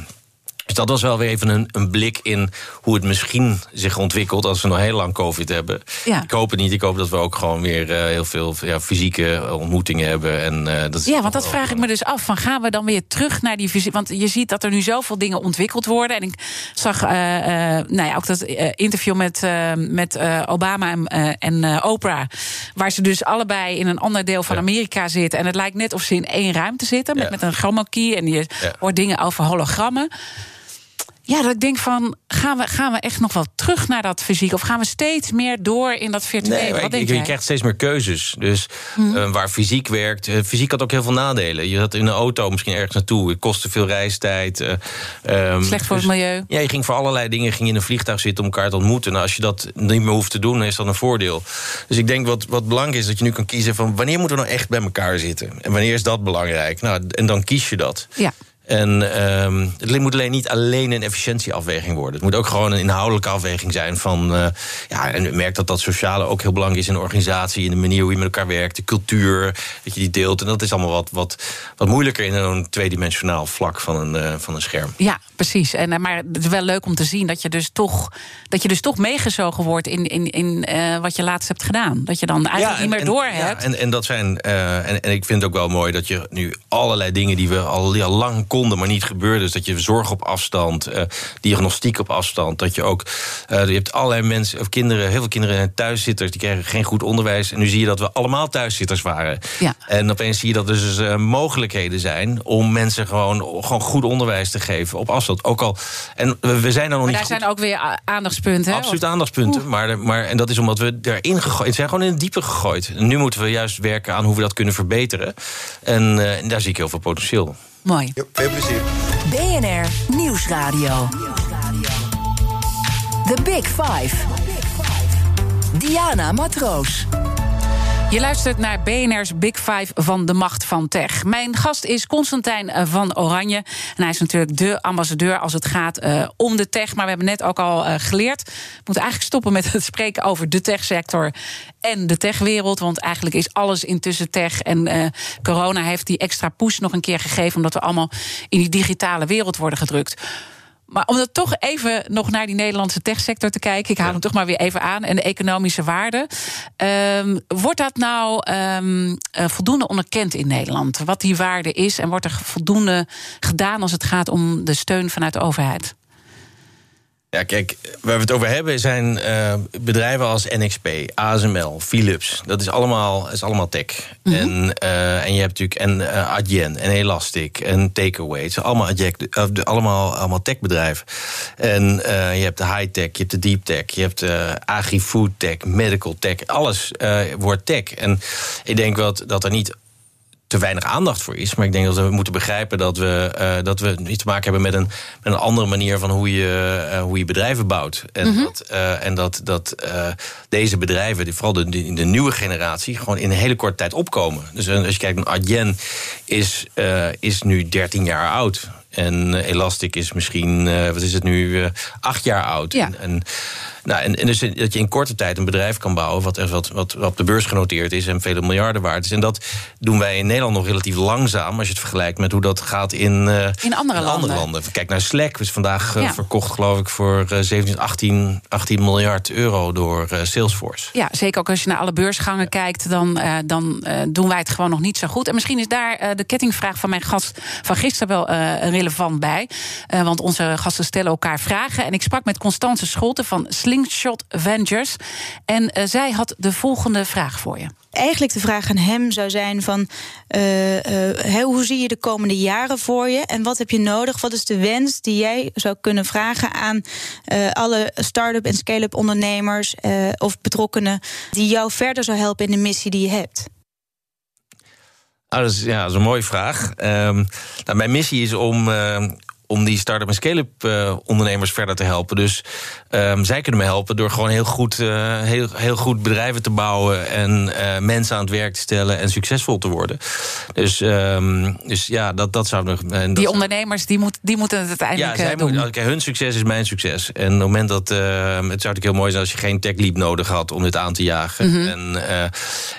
Dus dat was wel weer even een, een, blik in hoe het misschien zich ontwikkelt als we nog heel lang COVID hebben. Ja. Ik hoop het niet. Ik hoop dat we ook gewoon weer uh, heel veel ja, fysieke ontmoetingen hebben. En, uh, dat ja, want dat vraag ik me dus af. Van gaan we dan weer terug naar die fysiek? Want je ziet dat er nu zoveel dingen ontwikkeld worden. En ik zag uh, nou ja, ook dat interview met, met Obama en, en Oprah. Waar ze dus allebei in een ander deel van ja. Amerika zitten. En het lijkt net of ze in één ruimte zitten. Met, met een chroma key. En je hoort dingen over hologrammen. Ja, dat ik denk van, gaan we, gaan we echt nog wel terug naar dat fysiek? Of gaan we steeds meer door in dat virtuele? Nee, Wat ik, denk jij? je krijgt steeds meer keuzes. Dus Mhm. eh, waar fysiek werkt... eh, fysiek had ook heel veel nadelen. Je zat in een auto misschien ergens naartoe. Het kostte veel reistijd. eh, ehm, Slecht voor het dus- milieu. Ja, je ging voor allerlei dingen ging in een vliegtuig zitten om elkaar te ontmoeten. Nou, als je dat niet meer hoeft te doen, dan is dat een voordeel. Dus ik denk wat, wat belangrijk is, dat je nu kan kiezen van wanneer moeten we nou echt bij elkaar zitten? En wanneer is dat belangrijk? Nou, en dan kies je dat. Ja. En ehm, het moet alleen niet alleen een efficiëntieafweging worden. Het moet ook gewoon een inhoudelijke afweging zijn van. eh, ja, en ik merk dat dat sociale ook heel belangrijk is in een organisatie, in de manier hoe je met elkaar werkt, de cultuur, dat je die deelt. En dat is allemaal wat, wat, wat moeilijker in een tweedimensionaal vlak van een, eh, van een scherm. Ja, precies. En, eh, maar het is wel leuk om te zien dat je dus toch, dat je dus toch meegezogen wordt in, in, in wat je laatst hebt gedaan. Dat je dan eigenlijk en- niet meer door ja, hebt. en, en dat zijn. en, en ik vind het ook wel mooi dat je nu allerlei dingen die we al, al lang konden, maar niet gebeurden. Dus dat je zorg op afstand, eh, diagnostiek op afstand. Dat je ook. eh, je hebt allerlei mensen, of kinderen, heel veel kinderen zijn thuiszitters, die krijgen geen goed onderwijs. En nu zie je dat we allemaal thuiszitters waren. Ja. En opeens zie je dat er dus eh, mogelijkheden zijn om mensen gewoon, gewoon goed onderwijs te geven op afstand. Ook al. En we, zijn er nog Maar niet daar goed zijn ook weer aandachtspunten. Absoluut aandachtspunten. Maar, maar, en dat is omdat we erin gegooid zijn gewoon in het diepe gegooid. En nu moeten we juist werken aan hoe we dat kunnen verbeteren. En, eh, en daar zie ik heel veel potentieel. Mooi. veel plezier. BNR Nieuwsradio. The Big Five. Diana Matroos. Je luistert naar BNR's Big Five van de macht van tech. Mijn gast is Constantijn eh, van Oranje. En hij is natuurlijk de ambassadeur als het gaat eh, om de tech. Maar we hebben net ook al eh, geleerd. We moeten eigenlijk stoppen met het spreken over de techsector en de techwereld. Want eigenlijk is alles intussen tech. En eh, corona heeft die extra push nog een keer gegeven. Omdat we allemaal in die digitale wereld worden gedrukt. Maar om dat toch even nog naar die Nederlandse techsector te kijken. Ik haal hem toch maar weer even aan. En de economische waarde. Ehm, wordt dat nou ehm, eh, voldoende onderkend in Nederland? Wat die waarde is? En wordt er voldoende gedaan als het gaat om de steun vanuit de overheid? Ja, kijk, waar we het over hebben zijn eh, bedrijven als NXP, ASML, Philips. Dat is allemaal, is allemaal tech. en, eh, en je hebt natuurlijk en eh, Adyen en Elastic en Takeaway. Het zijn allemaal, adject, allemaal, allemaal techbedrijven. En je hebt de high-tech, je hebt de deep tech, je hebt eh agri-food tech, medical tech. Alles wordt tech. En ik denk wat, dat er niet te weinig aandacht voor is. Maar ik denk dat we moeten begrijpen dat we, eh, dat we iets te maken hebben met een, met een andere manier van hoe je, eh, hoe je bedrijven bouwt. En dat, eh, en dat, dat deze bedrijven, die, vooral de, de, de nieuwe generatie, gewoon in een hele korte tijd opkomen. Dus als je kijkt naar Adyen, is, is nu 13 jaar oud. En Elastic is misschien, wat is het nu, acht jaar oud. Ja. En, en, nou, en, en dus dat je in korte tijd een bedrijf kan bouwen... Wat, wat, wat, wat op de beurs genoteerd is en vele miljarden waard is. En dat doen wij in Nederland nog relatief langzaam... als je het vergelijkt met hoe dat gaat in, eh, In andere landen. landen. Kijk naar Slack, is vandaag eh, Ja. verkocht geloof ik... voor eh, 17, 18, 18 miljard euro door eh, Salesforce. Ja, zeker ook als je naar alle beursgangen kijkt, dan, dan doen wij het gewoon nog niet zo goed. En misschien is daar de kettingvraag van mijn gast van gisteren wel relevant bij. Want onze gasten stellen elkaar vragen. En ik sprak met Constance Scholten van Slingshot Ventures. En eh, zij had de volgende vraag voor je. Eigenlijk de vraag aan hem zou zijn van eh, eh, hoe zie je de komende jaren voor je en wat heb je nodig? Wat is de wens die jij zou kunnen vragen aan eh, alle start-up en scale-up ondernemers eh, of betrokkenen die jou verder zou helpen in de missie die je hebt? Ah, dat, is, ja, dat is een mooie vraag. Ehm, nou, mijn missie is om, ehm, om die start-up en scale-up eh, ondernemers verder te helpen. Dus ehm, zij kunnen me helpen door gewoon heel goed, eh, heel, heel goed bedrijven te bouwen... en eh, mensen aan het werk te stellen en succesvol te worden. Dus, ehm, dus ja, dat, dat zou nog... en dat Die ondernemers die, moet, die moeten het uiteindelijk ja, zij doen. moeten- hun succes is mijn succes. En op het moment dat. eh, het zou natuurlijk heel mooi zijn als je geen tech leap nodig had om dit aan te jagen. Mhm. en,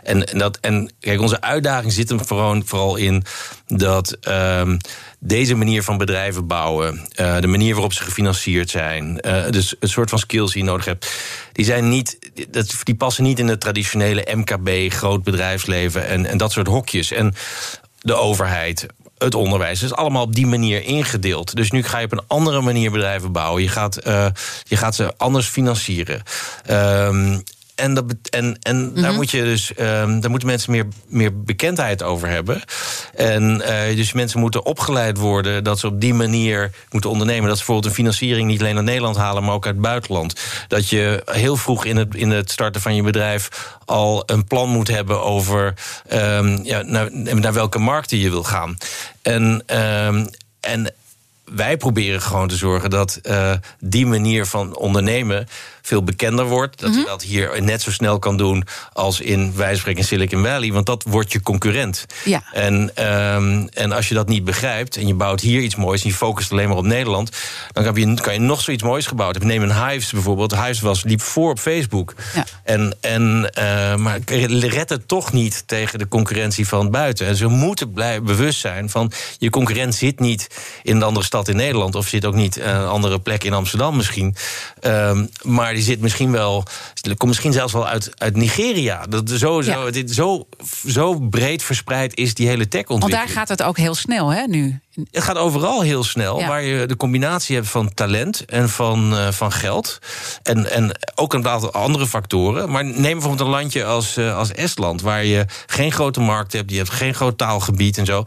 en, en, dat, en kijk, onze uitdaging zit hem vooral, vooral in dat. ehm, deze manier van bedrijven bouwen, eh, de manier waarop ze gefinancierd zijn, eh, dus het soort van skills die je nodig hebt, die zijn niet, dat, die passen niet in het traditionele MKB, groot bedrijfsleven en, en dat soort hokjes. En de overheid, het onderwijs. is allemaal op die manier ingedeeld. Dus nu ga je op een andere manier bedrijven bouwen. Je gaat, eh, je gaat ze anders financieren. Ehm, en, dat, en, en daar, moet je dus, um, daar moeten mensen meer, meer bekendheid over hebben. En uh, dus mensen moeten opgeleid worden dat ze op die manier moeten ondernemen. Dat ze bijvoorbeeld een financiering niet alleen uit Nederland halen, maar ook uit het buitenland. Dat je heel vroeg in het, in het starten van je bedrijf al een plan moet hebben over um, ja, naar, naar welke markten je wil gaan. En, um, en wij proberen gewoon te zorgen dat uh, die manier van ondernemen veel bekender wordt. Dat je mhm. dat hier net zo snel kan doen als in wijsprek in Silicon Valley. Want dat wordt je concurrent. Ja. En, um, en als je dat niet begrijpt en je bouwt hier iets moois en je focust alleen maar op Nederland, dan kan je, kan je nog zoiets moois gebouwd hebben. Neem een Hives bijvoorbeeld. Hives was, liep voor op Facebook. Ja. En, en, uh, maar red het toch niet tegen de concurrentie van buiten. En ze moeten blijven bewust zijn van je concurrent zit niet in een andere stad in Nederland of zit ook niet uh, een andere plek in Amsterdam misschien. Um, maar maar die zit misschien wel. Komt misschien zelfs wel uit, uit Nigeria. Dat zo, zo, ja. dit, zo, zo breed verspreid is die hele tech-ontwikkeling. Want daar gaat het ook heel snel, hè, nu? Het gaat overal heel snel, ja. waar je de combinatie hebt van talent en van, uh, van geld. En, en ook een aantal andere factoren. Maar neem bijvoorbeeld een landje als, uh, als Estland, waar je geen grote markt hebt, je hebt geen groot taalgebied en zo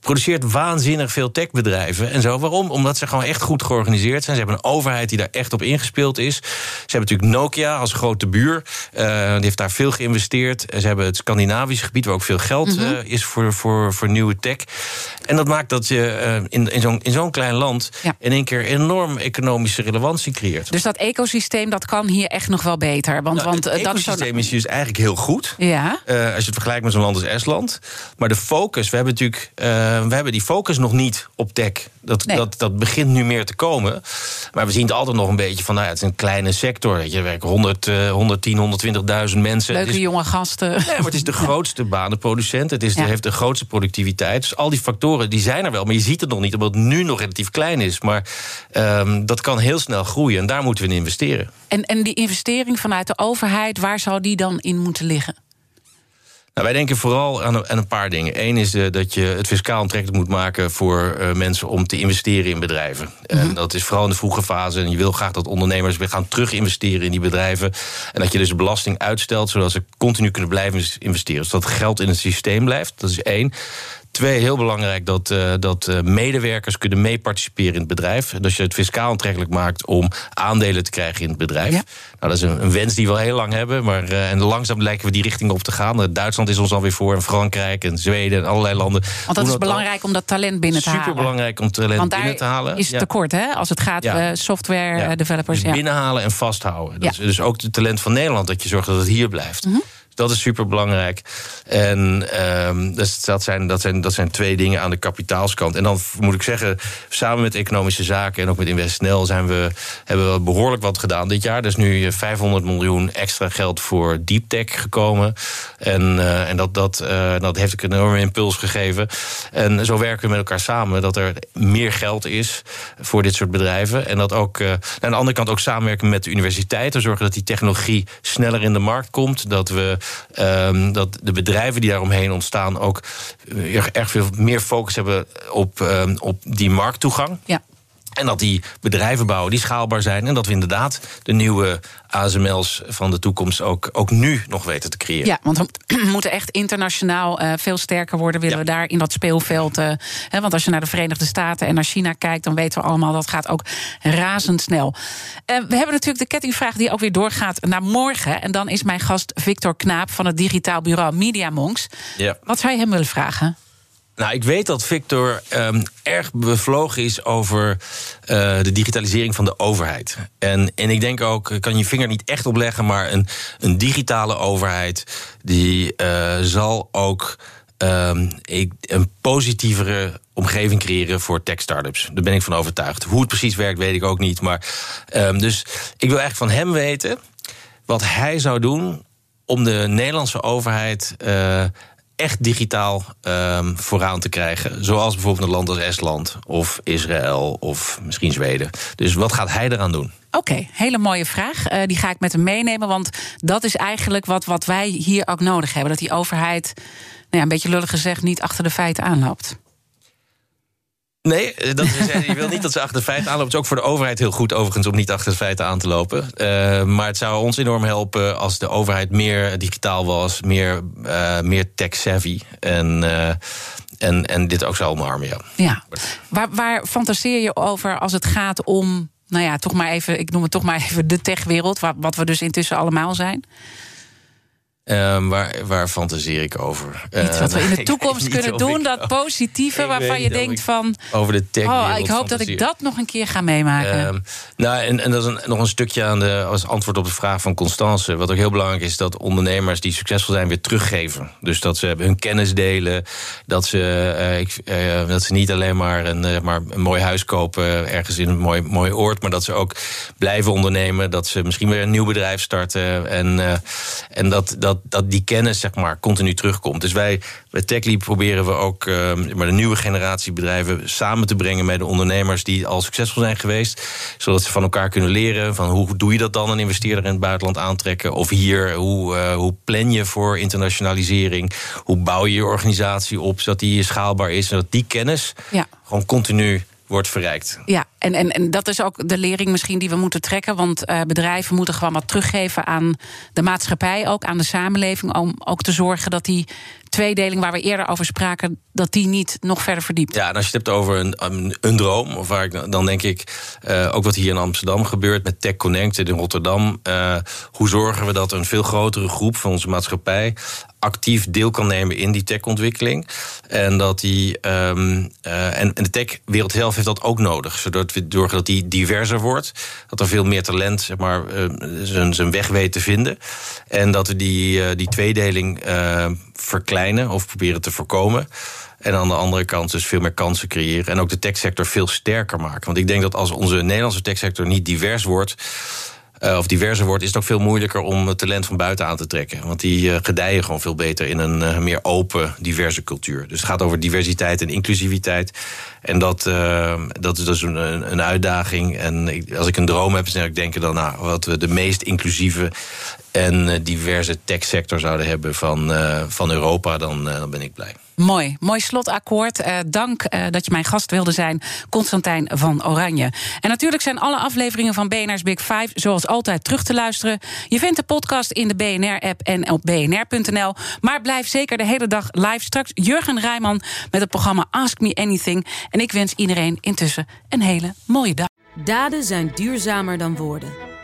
produceert waanzinnig veel techbedrijven en zo. Waarom? Omdat ze gewoon echt goed georganiseerd zijn. Ze hebben een overheid die daar echt op ingespeeld is. Ze hebben natuurlijk Nokia als grote buur. Uh, die heeft daar veel geïnvesteerd. Ze hebben het Scandinavische gebied, waar ook veel geld mm -hmm. uh, is voor, voor, voor nieuwe tech. En dat maakt dat je uh, in, in zo'n zo'n klein land ja. in één keer enorm economische relevantie creëert. Dus dat ecosysteem dat kan hier echt nog wel beter. Want, nou, want het ecosysteem is dus eigenlijk heel goed. Ja. als je het vergelijkt met zo'n land als Estland. Maar de focus, we hebben natuurlijk we hebben die focus nog niet op tech. Dat, nee. dat, dat begint nu meer te komen. Maar we zien het altijd nog een beetje van, nou ja, het is een kleine sector. Je, er werken 100, uh, 110, 120.000 mensen. Leuke is, jonge gasten. Nee, maar het is de grootste banenproducent. Het is, ja. heeft de grootste productiviteit. Dus al die factoren die zijn er wel. Maar je ziet het nog niet, omdat het nu nog relatief klein is. Maar um, dat kan heel snel groeien. En daar moeten we in investeren. En, en die investering vanuit de overheid, waar zou die dan in moeten liggen? Nou, wij denken vooral aan, aan een paar dingen. Eén is uh, dat je het fiscaal aantrekkelijk moet maken voor uh, mensen om te investeren in bedrijven. Mm -hmm. En dat is vooral in de vroege fase. En je wil graag dat ondernemers weer gaan terug investeren in die bedrijven. En dat je dus de belasting uitstelt, zodat ze continu kunnen blijven investeren. Dus dat geld in het systeem blijft. Dat is één. Twee, heel belangrijk dat, uh, dat uh, medewerkers kunnen meeparticiperen in het bedrijf. Dus je het fiscaal aantrekkelijk maakt om aandelen te krijgen in het bedrijf. Ja. Nou, dat is een, een, wens die we al heel lang hebben. Maar, uh, en langzaam lijken we die richting op te gaan. Duitsland is ons alweer voor, en Frankrijk en Zweden en allerlei landen. Want dat is belangrijk al. om dat talent binnen te halen. Super belangrijk om talent Want binnen te halen. is het tekort, hè? Als het gaat ja. software ja. developers. Dus binnenhalen en vasthouden. Dus, dus ook het talent van Nederland, dat je zorgt dat het hier blijft. Mm -hmm. Dat is super belangrijk. En um, dus dat, zijn, dat, zijn, dat zijn twee dingen aan de kapitaalskant. En dan moet ik zeggen, samen met Economische Zaken en ook met InvestNL zijn we, hebben we behoorlijk wat gedaan dit jaar. Er is nu 500 miljoen extra geld voor deep tech gekomen. En, uh, en dat, dat, uh, dat heeft een enorme impuls gegeven. En zo werken we met elkaar samen dat er meer geld is voor dit soort bedrijven. En dat ook uh, aan de andere kant ook samenwerken met de universiteiten. Zorgen dat die technologie sneller in de markt komt. Dat we um, dat de bedrijven die daaromheen ontstaan ook erg veel meer focus hebben op, um, op die markttoegang. Ja. En dat die bedrijven bouwen die schaalbaar zijn. En dat we inderdaad de nieuwe ASML's van de toekomst ook, ook nu nog weten te creëren. Ja, want we moeten echt internationaal uh, veel sterker worden. Willen ja. we daar in dat speelveld. Uh, hè, want als je naar de Verenigde Staten en naar China kijkt, dan weten we allemaal dat gaat ook razendsnel. Uh, we hebben natuurlijk de kettingvraag die ook weer doorgaat naar morgen. En dan is mijn gast Victor Knaap van het digitaal bureau Media Monks. Ja. Wat zou je hem willen vragen? Nou, ik weet dat Victor um, erg bevlogen is over uh, de digitalisering van de overheid. En, en ik denk ook, ik kan je vinger niet echt opleggen, maar een, een digitale overheid die uh, zal ook ik, een positievere omgeving creëren voor tech-startups. Daar ben ik van overtuigd. Hoe het precies werkt, weet ik ook niet. Maar, um, dus ik wil eigenlijk van hem weten wat hij zou doen om de Nederlandse overheid uh, echt digitaal um, vooraan te krijgen. Zoals bijvoorbeeld een land als Estland of Israël of misschien Zweden. Dus wat gaat hij eraan doen? Oké, hele mooie vraag. Uh, die ga ik met hem meenemen. Want dat is eigenlijk wat, wat wij hier ook nodig hebben. Dat die overheid, nou ja, een beetje lullig gezegd, niet achter de feiten aanloopt. Nee, eh, dat je wil niet dat ze achter de feiten aanlopen. Het is ook voor de overheid heel goed overigens om niet achter de feiten aan te lopen. Uh, maar het zou ons enorm helpen als de overheid meer digitaal was, meer, uh, meer tech-savvy. En, en, en dit ook zou omarmen, ja. ja. Waar, waar fantaseer je over als het gaat om, nou ja, toch maar even, ik noem het toch maar even de techwereld, wat we dus intussen allemaal zijn? Um, waar, waar fantaseer ik over? Iets wat we in de toekomst kunnen doen, dat positieve waarvan je denkt van... Over de tech Oh, ik hoop dat ik dat nog een keer ga meemaken. Um, nou, en, en dat is een, nog een stukje aan de, als antwoord op de vraag van Constance. Wat ook heel belangrijk is, dat ondernemers die succesvol zijn weer teruggeven. Dus dat ze hun kennis delen. Dat ze, uh, ik, uh, dat ze niet alleen maar een, uh, maar een mooi huis kopen ergens in een mooi, mooi oord. Maar dat ze ook blijven ondernemen. Dat ze misschien weer een nieuw bedrijf starten. En, en dat, dat dat die kennis zeg maar, continu terugkomt. Dus wij bij TechLeap proberen we ook uh, maar de nieuwe generatie bedrijven samen te brengen met de ondernemers die al succesvol zijn geweest. Zodat ze van elkaar kunnen leren van hoe doe je dat dan, een investeerder in het buitenland aantrekken. Of hier, hoe, uh, hoe plan je voor internationalisering? Hoe bouw je je organisatie op zodat die schaalbaar is? Zodat die kennis ja. gewoon continu wordt verrijkt. Ja, en, en, en dat is ook de lering misschien die we moeten trekken. Want uh, bedrijven moeten gewoon wat teruggeven aan de maatschappij, ook aan de samenleving. Om ook te zorgen dat die tweedeling waar we eerder over spraken, dat die niet nog verder verdiept. Ja, en als je het hebt over een, een, droom, of waar ik, dan denk ik uh, ook wat hier in Amsterdam gebeurt met Tech Connected in Rotterdam. Uh, hoe zorgen we dat een veel grotere groep van onze maatschappij actief deel kan nemen in die techontwikkeling. En dat die. Um, uh, en, en de techwereld zelf heeft dat ook nodig. Zodat we zorgen dat die diverser wordt. Dat er veel meer talent, zeg maar, zijn, weg weet te vinden. En dat we die, die tweedeling verkleinen of proberen te voorkomen. En aan de andere kant dus veel meer kansen creëren. En ook de techsector veel sterker maken. Want ik denk dat als onze Nederlandse techsector niet divers wordt. Uh, of diverser wordt, is het ook veel moeilijker om talent van buiten aan te trekken. Want die uh, gedijen gewoon veel beter in een uh, meer open, diverse cultuur. Dus het gaat over diversiteit en inclusiviteit. En dat, dat is dus een, een uitdaging. En als ik een droom heb, denk ik dan, nou, wat we de meest inclusieve en diverse techsector zouden hebben van, van Europa, dan, dan ben ik blij. Mooi, mooi slotakkoord. Uh, dank uh, dat je mijn gast wilde zijn, Constantijn van Oranje. En natuurlijk zijn alle afleveringen van BNR's Big Five zoals altijd terug te luisteren. Je vindt de podcast in de BNR-app en op bnr.nl. Maar blijf zeker de hele dag live. Straks Jurgen Rijman met het programma Ask Me Anything. En ik wens iedereen intussen een hele mooie dag. Daden zijn duurzamer dan woorden.